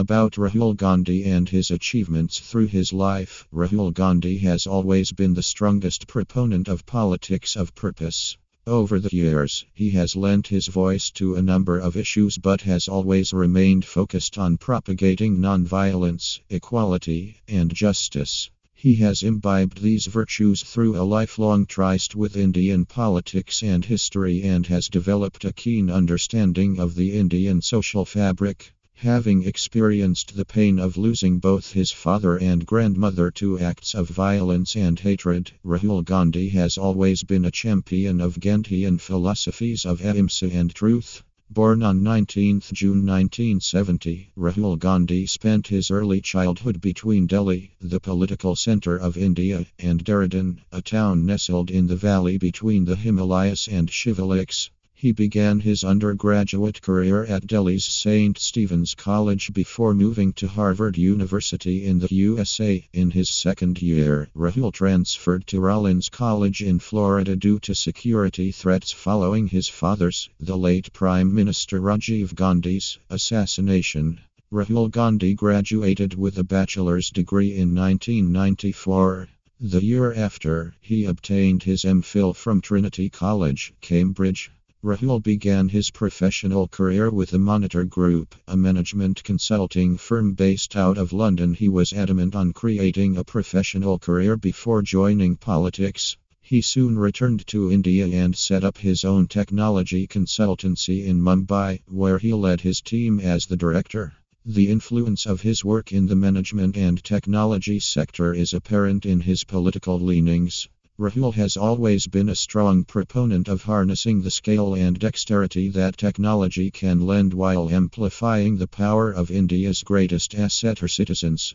About Rahul Gandhi and his achievements through his life Rahul Gandhi has always been the strongest proponent of politics of purpose. Over the years, he has lent his voice to a number of issues but has always remained focused on propagating nonviolence, equality, and justice. He has imbibed these virtues through a lifelong tryst with Indian politics and history and has developed a keen understanding of the Indian social fabric. Having experienced the pain of losing both his father and grandmother to acts of violence and hatred, Rahul Gandhi has always been a champion of Gandhian philosophies of ahimsa and truth. Born on 19 June 1970, Rahul Gandhi spent his early childhood between Delhi, the political center of India, and Dehradun, a town nestled in the valley between the Himalayas and Shivaliks. He began his undergraduate career at Delhi's St. Stephen's College before moving to Harvard University in the USA. In his second year, Rahul transferred to Rollins College in Florida due to security threats following his father's, the late Prime Minister Rajiv Gandhi's, assassination. Rahul Gandhi graduated with a bachelor's degree in 1994. The year after, he obtained his MPhil from Trinity College, Cambridge. Rahul began his professional career with the Monitor Group, a management consulting firm based out of London. He was adamant on creating a professional career before joining politics. He soon returned to India and set up his own technology consultancy in Mumbai, where he led his team as the director. The influence of his work in the management and technology sector is apparent in his political leanings. Rahul has always been a strong proponent of harnessing the scale and dexterity that technology can lend while amplifying the power of India's greatest asset, her citizens.